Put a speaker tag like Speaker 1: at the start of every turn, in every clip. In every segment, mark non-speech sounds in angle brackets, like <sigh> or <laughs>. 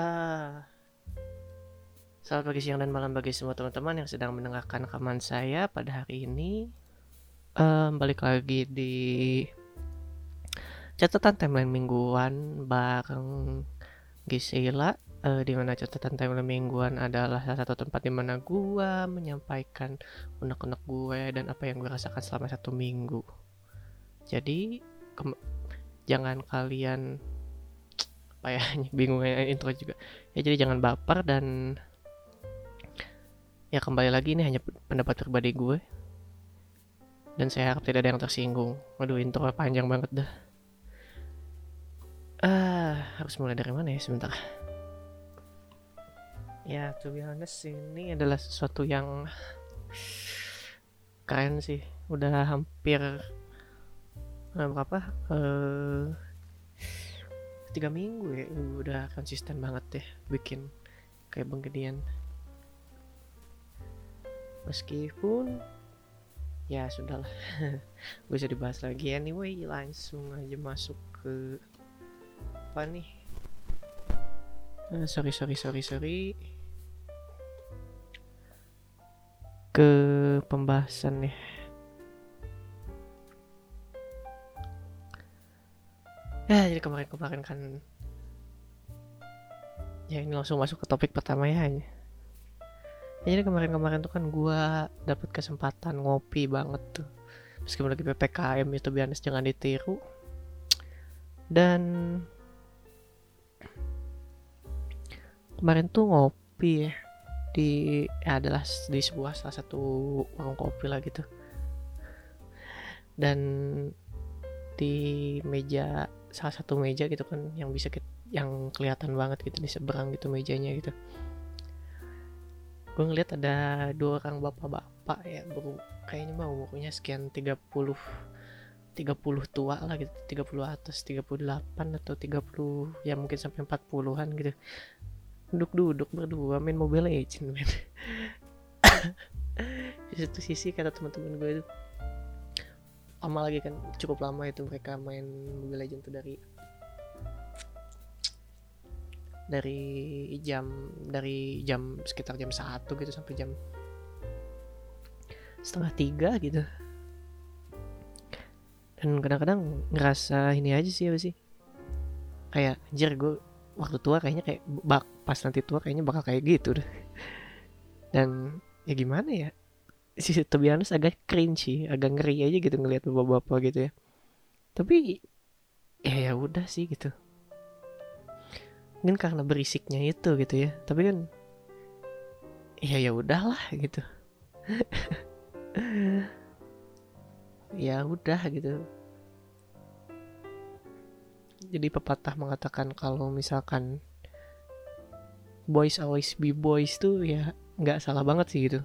Speaker 1: Ah, selamat pagi, siang, dan malam bagi semua teman-teman yang sedang mendengarkan rekaman saya pada hari ini. Um, balik lagi di catatan timeline mingguan bareng Gisela uh, di mana catatan timeline mingguan adalah salah satu tempat di mana gua menyampaikan unek-unek gue dan apa yang gue rasakan selama satu minggu. Jadi jangan kalian apa ya bingung intro juga. Ya jadi jangan baper dan ya kembali lagi ini hanya pendapat pribadi gue. Dan saya harap tidak ada yang tersinggung. Waduh intro panjang banget dah. Ah harus mulai dari mana ya? Sebentar. Ya to be honest ini adalah sesuatu yang keren sih. Udah hampir uh, berapa? Uh, tiga minggu ya. Udah konsisten banget deh bikin kayak Bang meskipun ya sudahlah. <laughs> Gue bisa dibahas lagi. Anyway langsung aja masuk ke apa nih? Uh, sorry sorry sorry sorry. Ke pembahasan nih ya jadi kemarin-kemarin kan ya ini langsung masuk ke topik pertama ya ya jadi kemarin-kemarin tuh kan gue dapet kesempatan ngopi banget tuh. Meskipun lagi ppkm itu biasa jangan ditiru. Dan kemarin tuh ngopi ya di ya adalah di sebuah salah satu warung kopi lah gitu. Dan di meja salah satu meja gitu kan yang bisa kita, yang kelihatan banget gitu di seberang gitu mejanya gitu. Gue ngeliat ada dua orang bapak-bapak ya baru kayaknya mau umurnya sekian 30 30 tua lah gitu 30 atas 38 atau 30 ya mungkin sampai 40-an gitu. Duduk-duduk berdua main Mobile Legends men. <coughs> Di satu sisi kata teman-teman gue itu lama lagi kan cukup lama itu mereka main Mobile Legends tuh dari dari jam dari jam sekitar jam satu gitu sampai jam setengah tiga gitu. Dan kadang-kadang ngerasa ini aja sih apa sih? Kayak anjir gue waktu tua kayaknya kayak bak pas nanti tua kayaknya bakal kayak gitu deh. Dan ya gimana ya sih to be honest agak cringe sih agak ngeri aja gitu ngelihat bapak-bapak gitu ya. Tapi ya ya udah sih gitu. Mungkin karena berisiknya itu gitu ya. Tapi kan ya ya udahlah gitu. <laughs> Ya udah gitu. Jadi pepatah mengatakan kalau misalkan boys always be boys tuh ya nggak salah banget sih gitu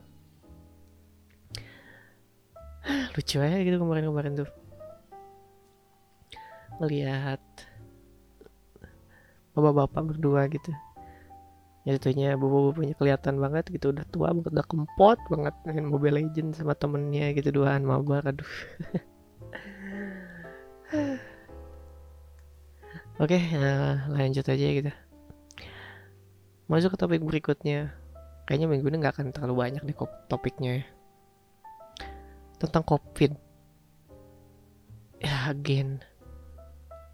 Speaker 1: lucu aja gitu kemarin-kemarin tuh. Ngelihat bapak-bapak berdua gitu. Ya tentunya bapak-bapaknya kelihatan banget gitu. Udah tua banget udah kempot banget. Main Mobile Legend sama temennya gitu duaan mabar aduh. <laughs> Oke, uh, lanjut aja gitu. Masuk ke topik berikutnya. Kayaknya minggu ini nggak akan terlalu banyak deh topiknya ya tentang COVID. Ya, again.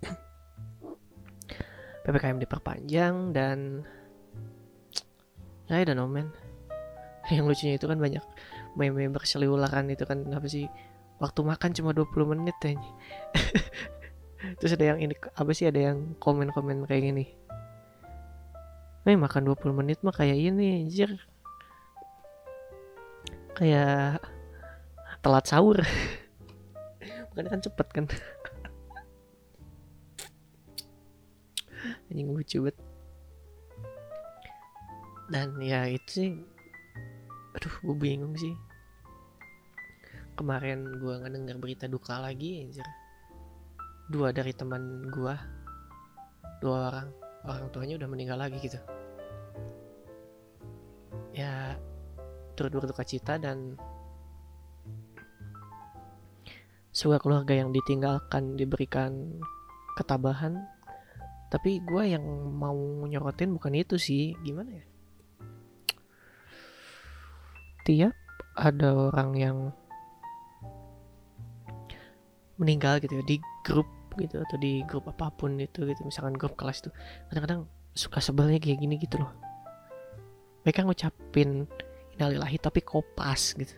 Speaker 1: <coughs> PPKM diperpanjang dan ya, I don't know man. Yang lucunya itu kan banyak meme berseliweran itu kan apa sih waktu makan cuma 20 menit aja. <laughs> Terus ada yang ini apa sih ada yang komen-komen kayak gini. Eh makan 20 menit mah kayak ini anjir. Kayak telat sahur. Bukan kan cepet kan. Anjing lucu banget. Dan ya itu sih. Aduh gue bingung sih. Kemarin gue ngedenger berita duka lagi anjir. Dua dari teman gue dua orang. Orang tuanya udah meninggal lagi gitu. Ya turut berduka cita dan sebuah keluarga yang ditinggalkan diberikan ketabahan. Tapi gue yang mau nyorotin bukan itu sih. Gimana ya? Tiap ada orang yang meninggal gitu ya di grup gitu atau di grup apa pun itu gitu. Misalkan grup kelas tuh kadang-kadang suka sebelnya kayak gini gitu loh. Mereka ngucapin innalillahi tapi kopas gitu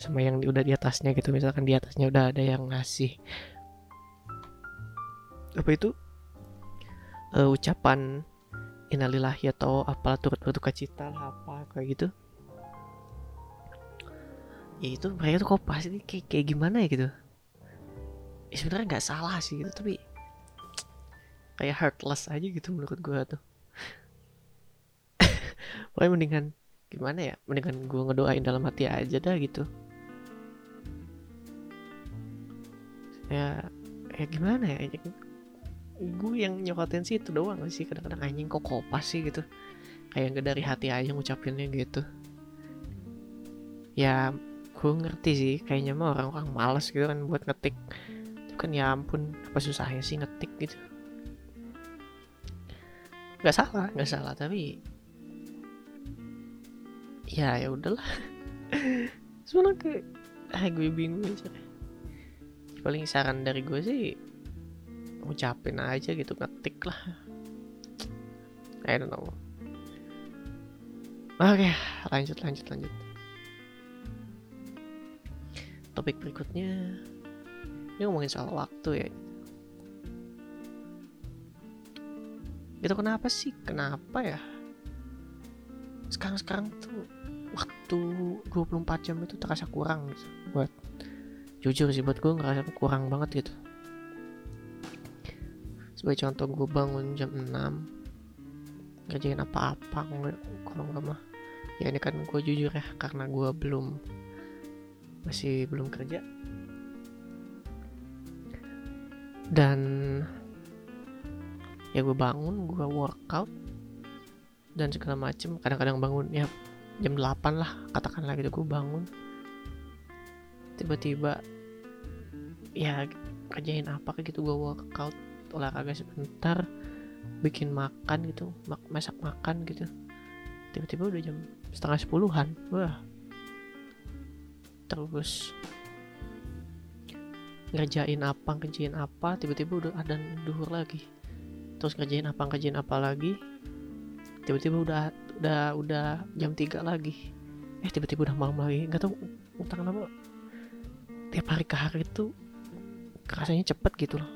Speaker 1: sama yang udah di atasnya gitu. Misalkan di atasnya udah ada yang ngasih apa itu? Uh, ucapan innalillahi atau apalah turut berduka cita lah apa kayak gitu. Ya itu mereka tuh kok pasti kayak kayak gimana ya gitu. Ya sebenarnya nggak salah sih gitu tapi kayak heartless aja gitu menurut gue tuh. <laughs> Pokoknya mendingan gimana ya? Mendingan gue ngedoain dalam hati aja dah gitu ya ya gimana ya gue yang nyokotin sih itu doang sih kadang-kadang anjing kok kopas sih gitu. Kayak nggak dari hati aja ngucapinnya gitu. Ya gue ngerti sih kayaknya mah orang-orang males gitu kan buat ngetik. Itu kan ya ampun apa susahnya sih ngetik gitu? Nggak salah nggak salah tapi ya ya udahlah. <laughs> Sebenarnya kayak ah gue bingung aja paling saran dari gue sih ngucapin aja gitu ngetik lah. I don't know. Oke lanjut lanjut lanjut. Topik berikutnya ini ngomongin soal waktu ya. Gitu kenapa sih? Kenapa ya? Sekarang-sekarang tuh waktu 24 jam itu terasa kurang gitu buat jujur sih buat gue ngerasa kurang banget gitu. Sebagai contoh gue bangun jam 6 ngerjain apa-apa kalau nggak mah ya ini kan gue jujur ya karena gue belum masih belum kerja. Dan ya gue bangun gue workout dan segala macem. Kadang-kadang bangun ya jam 8 lah katakanlah gitu gue bangun tiba-tiba ya kerjain apa kayak gitu gue workout olahraga sebentar bikin makan gitu masak makan gitu. Tiba-tiba udah jam setengah sepuluhan wah. Terus ngerjain apa ngerjain apa tiba-tiba udah ada duhur lagi. Terus ngerjain apa ngerjain apa lagi tiba-tiba udah udah udah jam 3 lagi. Eh tiba-tiba udah malam lagi. Nggak tahu utang kenapa tiap hari ke hari itu rasanya cepet gitu loh.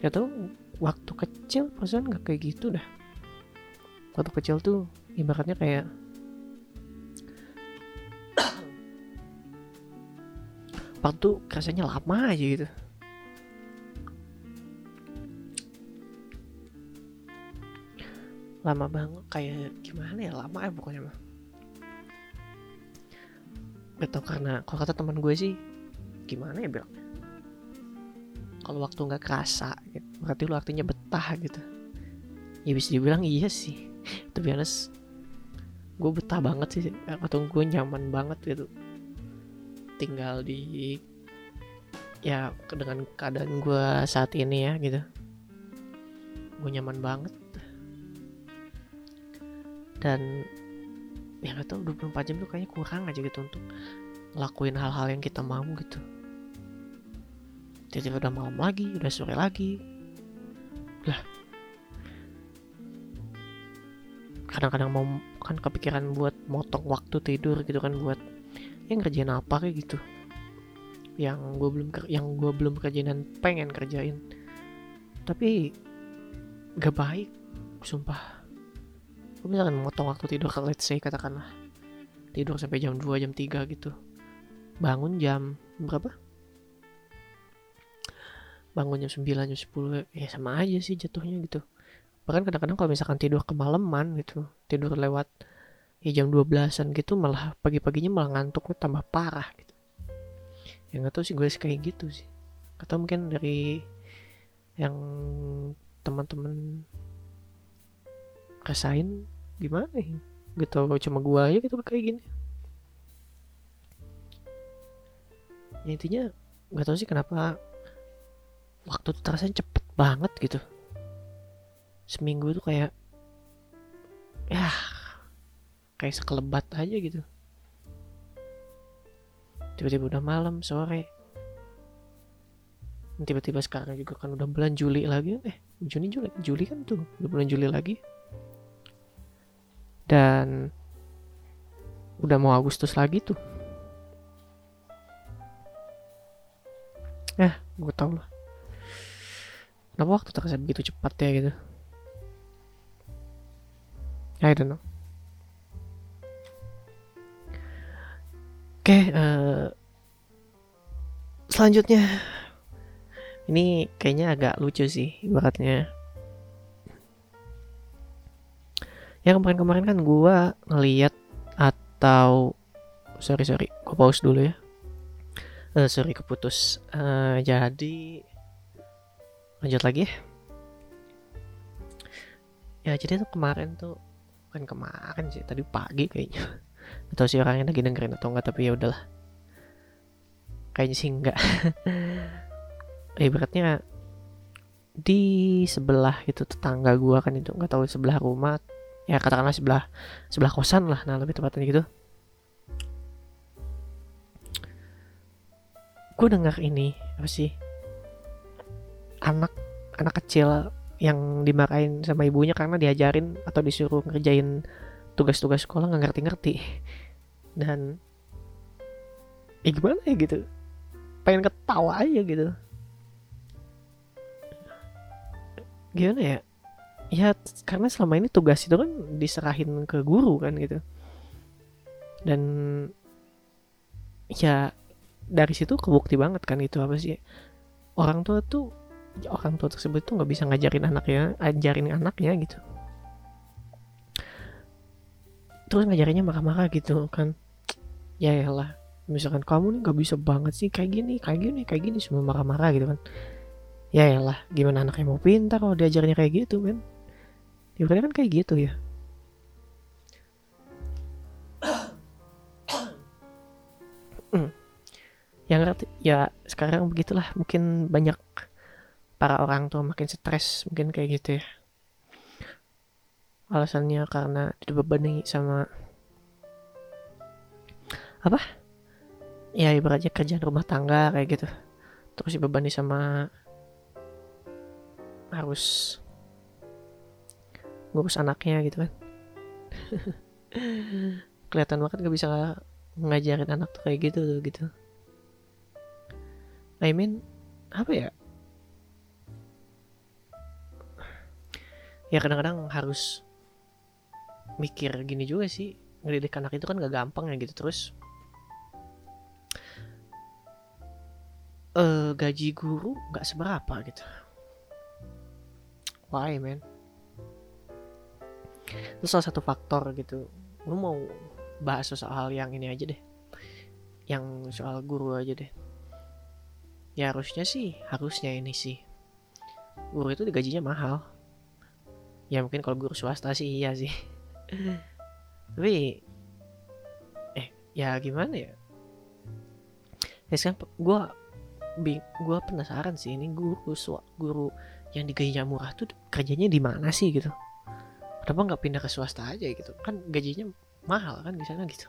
Speaker 1: Gak tau waktu kecil perasaan gak kayak gitu dah. Waktu kecil tuh ibaratnya kayak <coughs> waktu rasanya lama aja gitu. Lama banget kayak gimana ya lama ya pokoknya mah gak tau karena kalau kata teman gue sih gimana ya bilang? Kalau waktu nggak kerasa gitu. berarti lu artinya betah gitu. Ya bisa dibilang iya sih. <laughs> Tapi honest gue betah banget sih. Atau gue nyaman banget gitu. Tinggal di ya dengan keadaan gue saat ini ya gitu. Gue nyaman banget. Dan ya gak tau 24 jam tuh kayaknya kurang aja gitu untuk ngelakuin hal-hal yang kita mau gitu. Tiba-tiba udah malam lagi udah sore lagi. Lah. Kadang-kadang mau kan kepikiran buat motong waktu tidur gitu kan buat yang ngerjain apa kayak gitu? Yang gue belum yang gue belum kerjain dan pengen kerjain. Tapi gak baik sumpah. Gue misalkan motong waktu tidur let's say katakanlah tidur sampai jam 2 jam 3 gitu bangun jam berapa? Bangun jam 9 jam 10 ya sama aja sih jatuhnya gitu. Bahkan kadang-kadang kalau misalkan tidur kemalaman gitu tidur lewat ya jam 12an gitu malah pagi-paginya malah ngantuknya tambah parah gitu. Ya nggak tahu sih gue kayak gitu sih. Atau mungkin dari yang teman-teman rasain gimana ya? Gitu cuma gue aja gitu kayak gini ya intinya nggak tahu sih kenapa waktu terasa cepet banget gitu. Seminggu tuh kayak ya kayak sekelebat aja gitu. Tiba-tiba udah malam sore. Tiba-tiba sekarang juga kan udah bulan Juli lagi. Eh Juni Juli Juli kan tuh udah bulan Juli lagi. Dan udah mau Agustus lagi tuh gue tau lah kenapa waktu terasa begitu cepat ya gitu I don't know Oke, uh, selanjutnya ini kayaknya agak lucu sih ibaratnya. Yang kemarin-kemarin kan gue ngeliat atau sorry sorry, gue pause dulu ya. Uh, sorry keputus. Uh, jadi lanjut lagi ya. Jadi tuh kemarin tuh bukan kemarin sih, tadi pagi kayaknya atau si orangnya lagi dengerin atau enggak tapi ya udahlah kayaknya sih enggak <laughs> beratnya di sebelah itu tetangga gua kan itu nggak tahu sebelah rumah ya katakanlah sebelah sebelah kosan lah nah lebih tepatnya gitu gue dengar ini apa sih? Anak anak kecil yang dimarahin sama ibunya karena diajarin atau disuruh ngerjain tugas-tugas sekolah nggak ngerti-ngerti. Dan ya gimana ya gitu? Pengen ketawa aja gitu. Gimana ya? Ya karena selama ini tugas itu kan diserahin ke guru kan gitu. Dan ya dari situ kebukti banget kan itu apa sih? Orang tua tuh orang tua tersebut tuh nggak bisa ngajarin anaknya ajarin anaknya gitu. Terus ngajarinnya marah-marah gitu kan. Ya lah misalkan kamu nih nggak bisa banget sih kayak gini kayak gini kayak gini semua marah-marah gitu kan. Ya lah gimana anaknya mau pintar kalau diajarnya kayak gitu kan ya kan kayak gitu ya yang ya sekarang begitulah. Mungkin banyak para orang tua makin stres mungkin kayak gitu ya. Alasannya karena dibebani sama apa? Ya ibaratnya kerjaan rumah tangga kayak gitu. Terus dibebani sama harus ngurus anaknya gitu kan. <laughs> Kelihatan banget gak bisa ngajarin anak tuh kayak gitu tuh gitu I mean apa ya? Ya kadang-kadang harus mikir gini juga sih. Ngedidik anak itu kan gak gampang ya gitu. Terus uh, gaji guru gak seberapa gitu. Why man? Itu salah satu faktor gitu. Lu mau bahas soal yang ini aja deh. Yang soal guru aja deh ya harusnya sih harusnya ini sih. Guru itu gajinya mahal. Ya mungkin kalau guru swasta sih iya sih. <laughs> Tapi eh ya gimana ya? Ya sekarang gue gue penasaran sih ini guru guru yang digajinya murah tuh kerjanya di mana sih gitu? Kenapa nggak pindah ke swasta aja gitu? Kan gajinya mahal kan di sana gitu.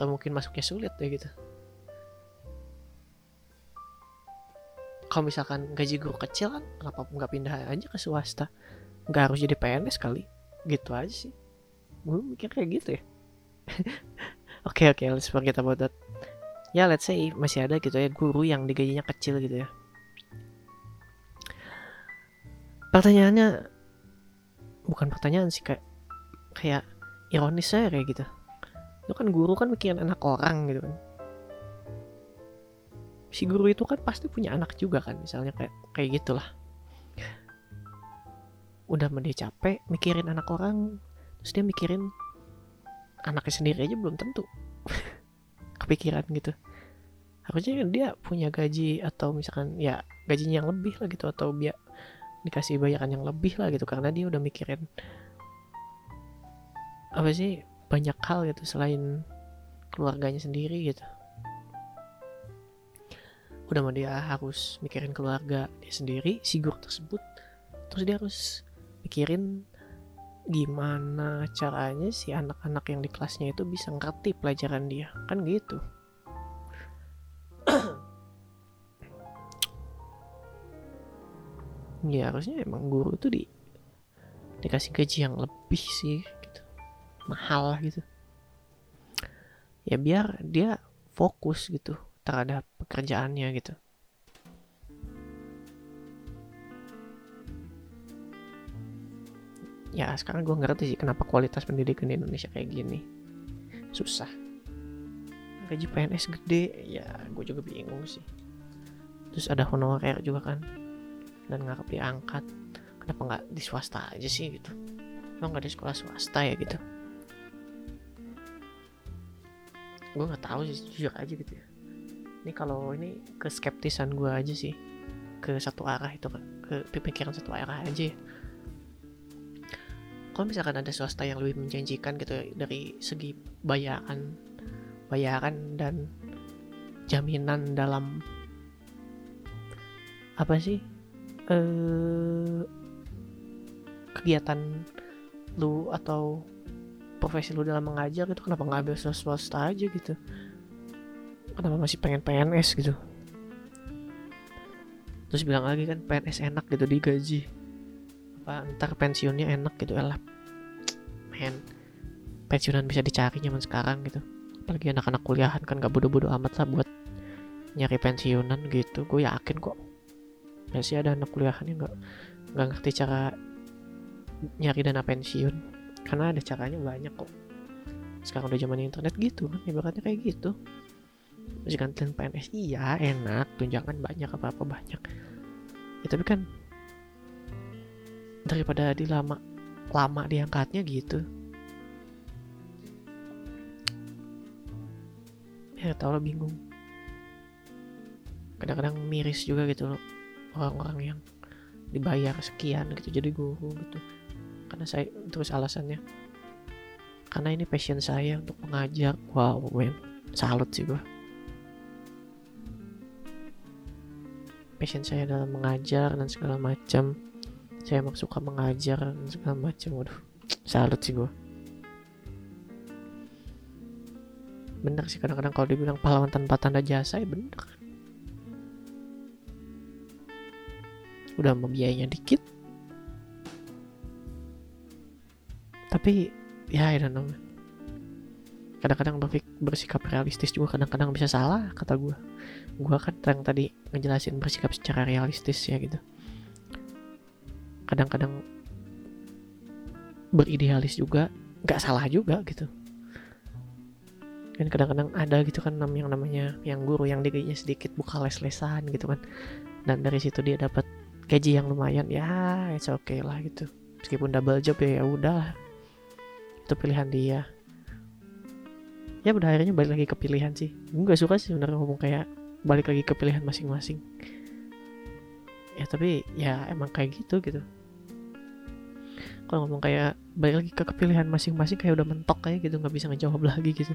Speaker 1: Atau mungkin masuknya sulit ya gitu kalau misalkan gaji guru kecil kan kenapa nggak pindah aja ke swasta. Nggak harus jadi PNS kali. Gitu aja sih. Gue mikir kayak gitu ya. <laughs> Oke oke okay, let's forget about that. Ya let's say masih ada gitu ya guru yang digajinya kecil gitu ya. Pertanyaannya bukan pertanyaan sih kayak kayak ironis saya kayak gitu. Itu kan guru kan mikirin anak orang gitu kan si guru itu kan pasti punya anak juga kan misalnya kayak kayak gitulah. Udah dia capek mikirin anak orang terus dia mikirin anaknya sendiri aja belum tentu. <laughs> Kepikiran gitu. Harusnya dia punya gaji atau misalkan ya gajinya yang lebih lah gitu atau biar dikasih bayaran yang lebih lah gitu karena dia udah mikirin apa sih banyak hal gitu selain keluarganya sendiri gitu udah mau dia harus mikirin keluarga dia sendiri si guru tersebut. Terus dia harus mikirin gimana caranya si anak-anak yang di kelasnya itu bisa ngerti pelajaran dia. Kan gitu. Ya harusnya emang guru tuh di dikasih gaji yang lebih sih gitu. Mahal gitu. Ya biar dia fokus gitu terhadap pekerjaannya gitu. Ya sekarang gue ngerti sih kenapa kualitas pendidikan di Indonesia kayak gini. Susah. Gaji PNS gede ya gue juga bingung sih. Terus ada honorer juga kan dan nggak diangkat. Kenapa nggak di swasta aja sih gitu? Emang nggak di sekolah swasta ya gitu? Gue nggak tahu sih jujur aja gitu ya ini kalau ini keskeptisan gue aja sih. Ke satu arah itu ke pemikiran satu arah aja. Kalau misalkan ada swasta yang lebih menjanjikan gitu ya, dari segi bayaran bayaran dan jaminan dalam apa sih eh kegiatan lu atau profesi lu dalam mengajar gitu kenapa nggak ambil swasta aja gitu kenapa masih pengen PNS gitu? Terus bilang lagi kan PNS enak gitu digaji. Apa ntar pensiunnya enak gitu elah. Men pensiunan bisa dicari zaman sekarang gitu. Apalagi anak-anak kuliahan kan gak bodoh-bodoh amat lah buat nyari pensiunan gitu. Gue yakin kok. Masih ada anak kuliahan yang nggak nggak ngerti cara nyari dana pensiun. Karena ada caranya banyak kok. Sekarang udah zaman internet gitu kan ibaratnya kayak gitu masih gantian PNS iya enak. Tunjangan banyak apa apa banyak. Ya tapi kan daripada di lama lama diangkatnya gitu. Ya tau lah bingung. Kadang-kadang miris juga gitu loh orang-orang yang dibayar sekian gitu jadi guru gitu. Karena saya terus alasannya. Karena ini passion saya untuk mengajar. Wow men salut sih gua passion saya dalam mengajar dan segala macam. Saya emang suka mengajar dan segala macam. Waduh salut sih gua. Bener sih kadang-kadang kalau dibilang pahlawan tanpa tanda jasa ya bener. Udah membiayainya dikit. Tapi ya I don't know. Kadang-kadang bersikap realistis juga kadang-kadang bisa salah kata gue gue kan yang tadi ngejelasin bersikap secara realistis ya gitu. Kadang-kadang beridealis juga nggak salah juga gitu. Kan kadang-kadang ada gitu kan yang namanya yang guru yang digajinya sedikit buka les-lesan gitu kan. Dan dari situ dia dapat gaji yang lumayan ya it's okay lah gitu. Meskipun double job ya ya udah itu pilihan dia ya pada akhirnya balik lagi ke pilihan sih. Gue gak suka sih sebenarnya ngomong kayak balik lagi ke pilihan masing-masing. Ya tapi ya emang kayak gitu gitu. Kalau ngomong kayak balik lagi ke kepilihan masing-masing kayak udah mentok kayak gitu nggak bisa ngejawab lagi gitu.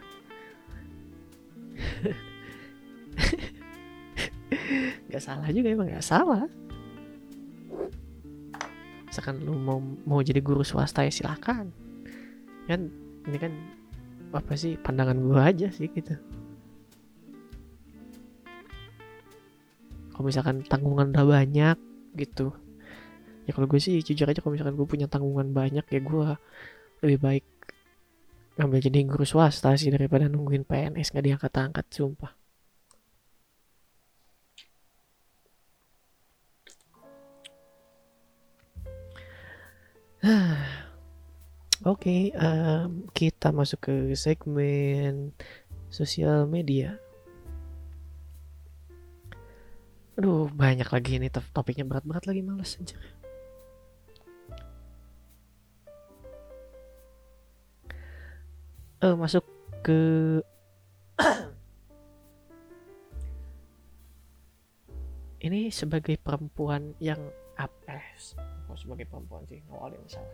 Speaker 1: <laughs> Gak salah juga emang gak salah. Misalkan lu mau mau jadi guru swasta ya silakan. Kan ini kan apa sih pandangan gue aja sih gitu. Kalau misalkan tanggungan udah banyak gitu. Ya kalau gue sih jujur aja kalau misalkan gue punya tanggungan banyak ya gue lebih baik ngambil jadi guru swasta sih daripada nungguin PNS nggak diangkat-angkat sumpah <sighs> Oke, okay, um, kita masuk ke segmen sosial media. Aduh, banyak lagi ini top topiknya berat-berat lagi males aja. Uh, masuk ke <clears throat> ini sebagai perempuan yang apes oh, sebagai perempuan sih awalnya misalnya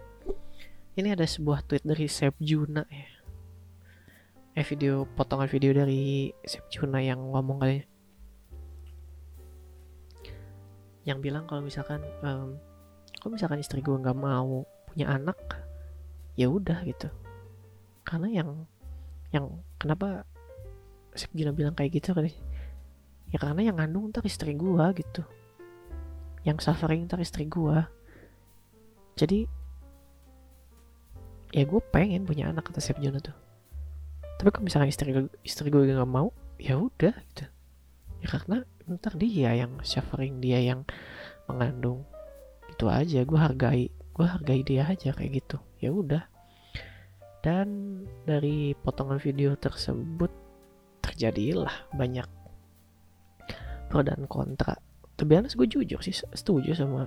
Speaker 1: ini ada sebuah tweet dari Sep Juna ya. Eh video potongan video dari Sep Juna yang ngomong kali yang bilang kalau misalkan um, kalau misalkan istri gue nggak mau punya anak ya udah gitu. Karena yang yang kenapa Sep Gina bilang kayak gitu kan ya karena yang ngandung ntar istri gue gitu. Yang suffering ntar istri gue jadi ya gue pengen punya anak kata Sep Juna tuh. Tapi kalau misalnya istri istri gue nggak mau ya udah gitu. Ya karena ntar dia yang suffering dia yang mengandung. Itu aja gue hargai gue hargai dia aja kayak gitu. Ya udah. Dan dari potongan video tersebut terjadilah banyak pro dan kontra. Tapi gue jujur sih setuju sama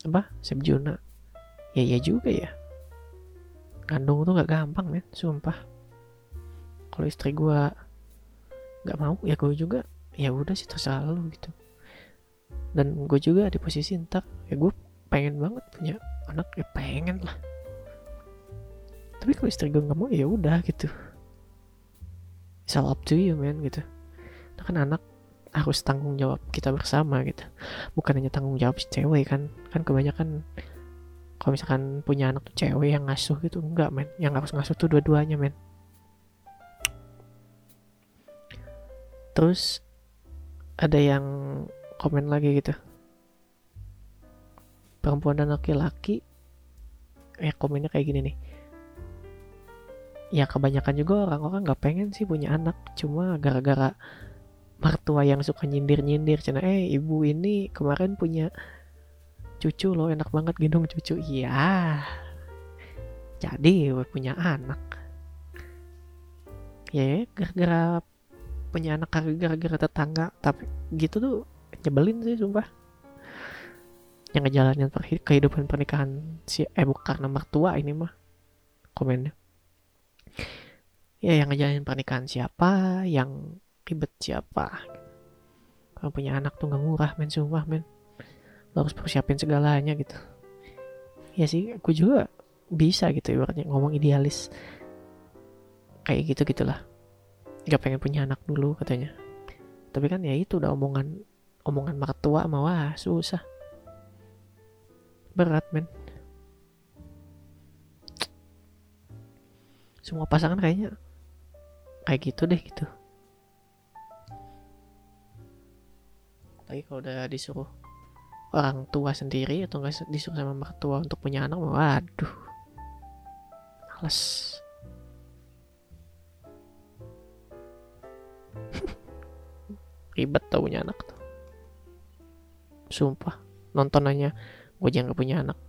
Speaker 1: apa Seb Juna ya ya juga ya kandung tuh nggak gampang men. Sumpah. Kalau istri gue nggak mau ya gue juga ya udah sih terserah lu gitu. Dan gue juga di posisi ntar ya gue pengen banget punya anak ya pengen lah. Tapi kalau istri gue nggak mau ya udah gitu. It's all up to you man gitu. Nah, kan anak harus tanggung jawab kita bersama gitu. Bukan hanya tanggung jawab si cewek kan. Kan kebanyakan kalau misalkan punya anak tuh cewek yang ngasuh gitu enggak men. Yang harus ngasuh tuh dua-duanya men. Terus ada yang komen lagi gitu. Perempuan dan laki-laki ya komennya kayak gini nih. Ya kebanyakan juga orang-orang nggak pengen sih punya anak. Cuma gara-gara mertua yang suka nyindir-nyindir. Cina eh ibu ini kemarin punya cucu loh enak banget gendong cucu. Iya. Jadi punya anak. Ya gara-gara punya anak gara-gara tetangga. Tapi gitu tuh nyebelin sih sumpah. Yang ngejalanin kehidupan pernikahan si eh bukan karena mertua ini mah komennya. Ya yang ngejalanin pernikahan siapa yang ribet siapa. Kalau punya anak tuh nggak murah men sumpah men lo harus persiapin segalanya gitu. Ya sih aku juga bisa gitu ibaratnya ngomong idealis. Kayak gitu gitulah. Nggak pengen punya anak dulu katanya. Tapi kan ya itu udah omongan omongan mertua mah wah susah. Berat men. Semua pasangan kayaknya kayak gitu deh gitu. Tapi kalau udah disuruh orang tua sendiri atau enggak disuruh sama mertua untuk punya anak waduh. Males. <laughs> Ribet tau punya anak tuh. Sumpah nonton aja. Gue jangan punya anak.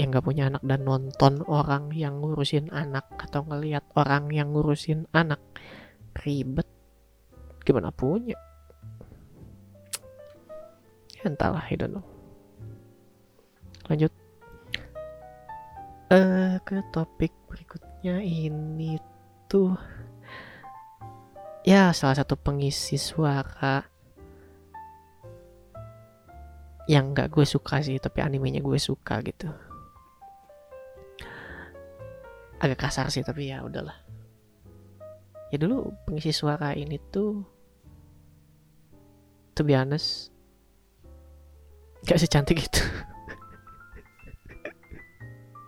Speaker 1: Yang gak punya anak dan nonton orang yang ngurusin anak atau ngelihat orang yang ngurusin anak ribet. Gimana punya ya entahlah I don't know. Lanjut. Uh, ke topik berikutnya ini tuh ya salah satu pengisi suara yang gak gue suka sih tapi animenya gue suka gitu. Agak kasar sih tapi ya udahlah. Ya dulu pengisi suara ini tuh to be gak secantik itu.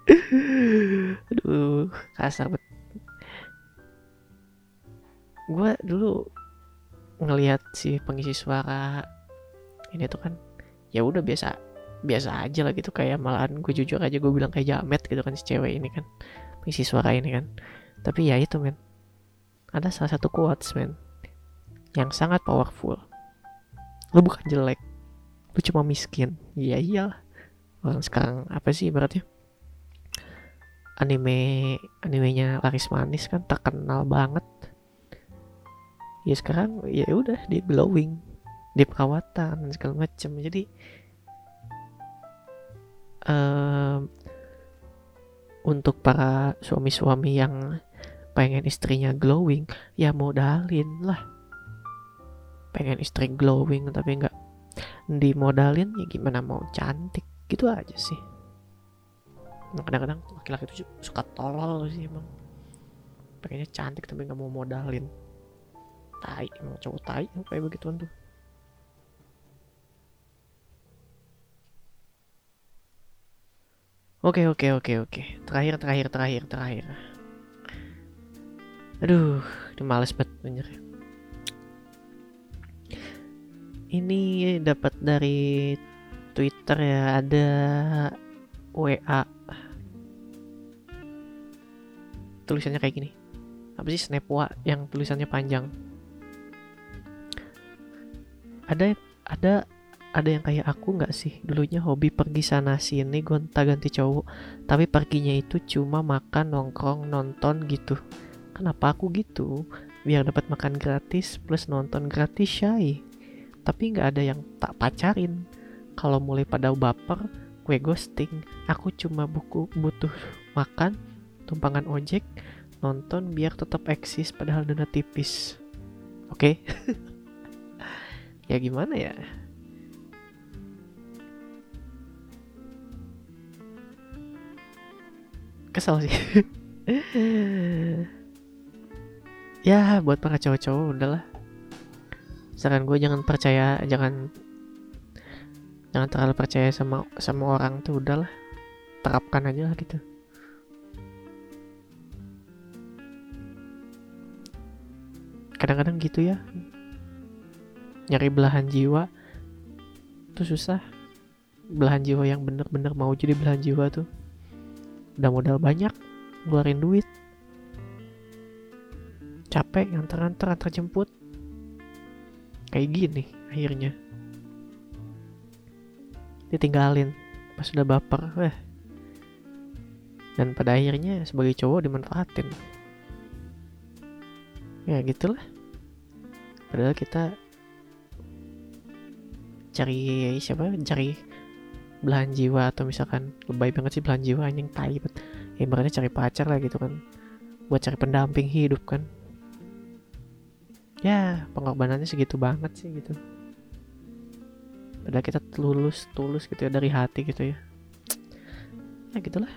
Speaker 1: <laughs> Aduh kasar bet. Gue dulu ngelihat si pengisi suara ini tuh kan ya udah biasa biasa aja lah gitu. Kayak malahan gue jujur aja gue bilang kayak jamet gitu kan si cewek ini kan isi suara ini kan. Tapi ya itu men. Ada salah satu quotes men yang sangat powerful. Lu bukan jelek lu cuma miskin. Iya iyalah. Orang sekarang apa sih ibaratnya? Anime animenya laris manis kan terkenal banget. Ya sekarang ya udah di glowing di perawatan segala macam jadi um, untuk para suami-suami yang pengen istrinya glowing ya modalin lah. Pengen istri glowing tapi nggak dimodalin ya gimana mau cantik gitu aja sih kadang-kadang laki-laki itu suka tolol sih emang pengennya cantik tapi nggak mau modalin tai emang cowok tai kayak begituan tuh Oke oke oke oke. Terakhir terakhir terakhir terakhir. Aduh, ini males banget bener. Ini dapat dari Twitter ya ada WA tulisannya kayak gini. Apa sih? Snapwa yang tulisannya panjang. Ada ada ada yang kayak aku nggak sih? Dulunya hobi pergi sana sini gonta ganti cowok. Tapi perginya itu cuma makan nongkrong nonton gitu. Kenapa aku gitu? Biar dapat makan gratis plus nonton gratis shy tapi nggak ada yang tak pacarin. Kalau mulai pada baper gue ghosting. Aku cuma buku butuh makan tumpangan ojek nonton biar tetap eksis padahal dana tipis. Oke? Okay? <laughs> ya gimana ya? Kesel sih. <laughs> Ya buat para cowok-cowok udahlah saran gue jangan percaya jangan jangan terlalu percaya sama sama orang tuh udahlah terapkan aja lah gitu. Kadang-kadang gitu ya. Nyari belahan jiwa tuh susah. Belahan jiwa yang bener-bener mau jadi belahan jiwa tuh udah modal banyak ngeluarin duit. Capek nganter-nganter antar jemput kayak gini akhirnya. Ditinggalin pas udah baper eh. Dan pada akhirnya sebagai cowok dimanfaatin. Ya gitulah. Padahal kita cari siapa? Cari belahan jiwa atau misalkan lebay banget sih belahan jiwa anjing tai ya cari pacar lah gitu kan. Buat cari pendamping hidup kan ya pengorbanannya segitu banget sih gitu. Padahal kita tulus tulus gitu ya dari hati gitu ya. Ya gitulah.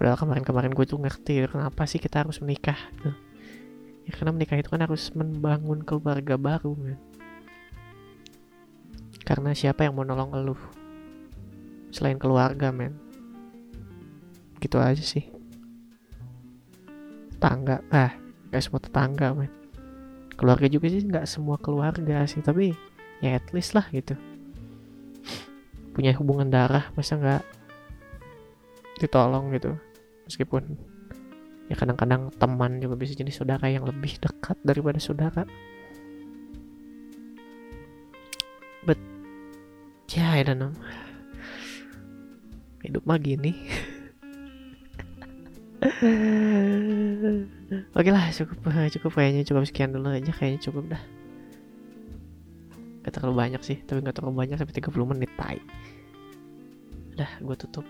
Speaker 1: Padahal kemarin-kemarin gue tuh ngerti kenapa sih kita harus menikah gitu. Ya karena menikah itu kan harus membangun keluarga baru men. Karena siapa yang mau nolong elu selain keluarga men gitu aja sih. Tangga ah gak semua tetangga men. Keluarga juga sih nggak semua keluarga sih tapi ya at least lah gitu. Punya hubungan darah masa nggak ditolong gitu? Meskipun ya kadang-kadang teman juga bisa jadi saudara yang lebih dekat daripada saudara. But ya I don't know. Hidup mah gini <laughs> Oke lah cukup cukup kayaknya cukup sekian dulu aja kayaknya cukup dah Gak terlalu banyak sih tapi gak terlalu banyak sampai 30 menit tai Udah gue tutup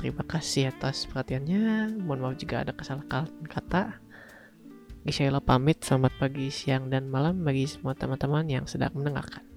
Speaker 1: Terima kasih atas perhatiannya. Mohon maaf jika ada kesalahan kata. Gisela pamit. Selamat pagi, siang, dan malam bagi semua teman-teman yang sedang mendengarkan.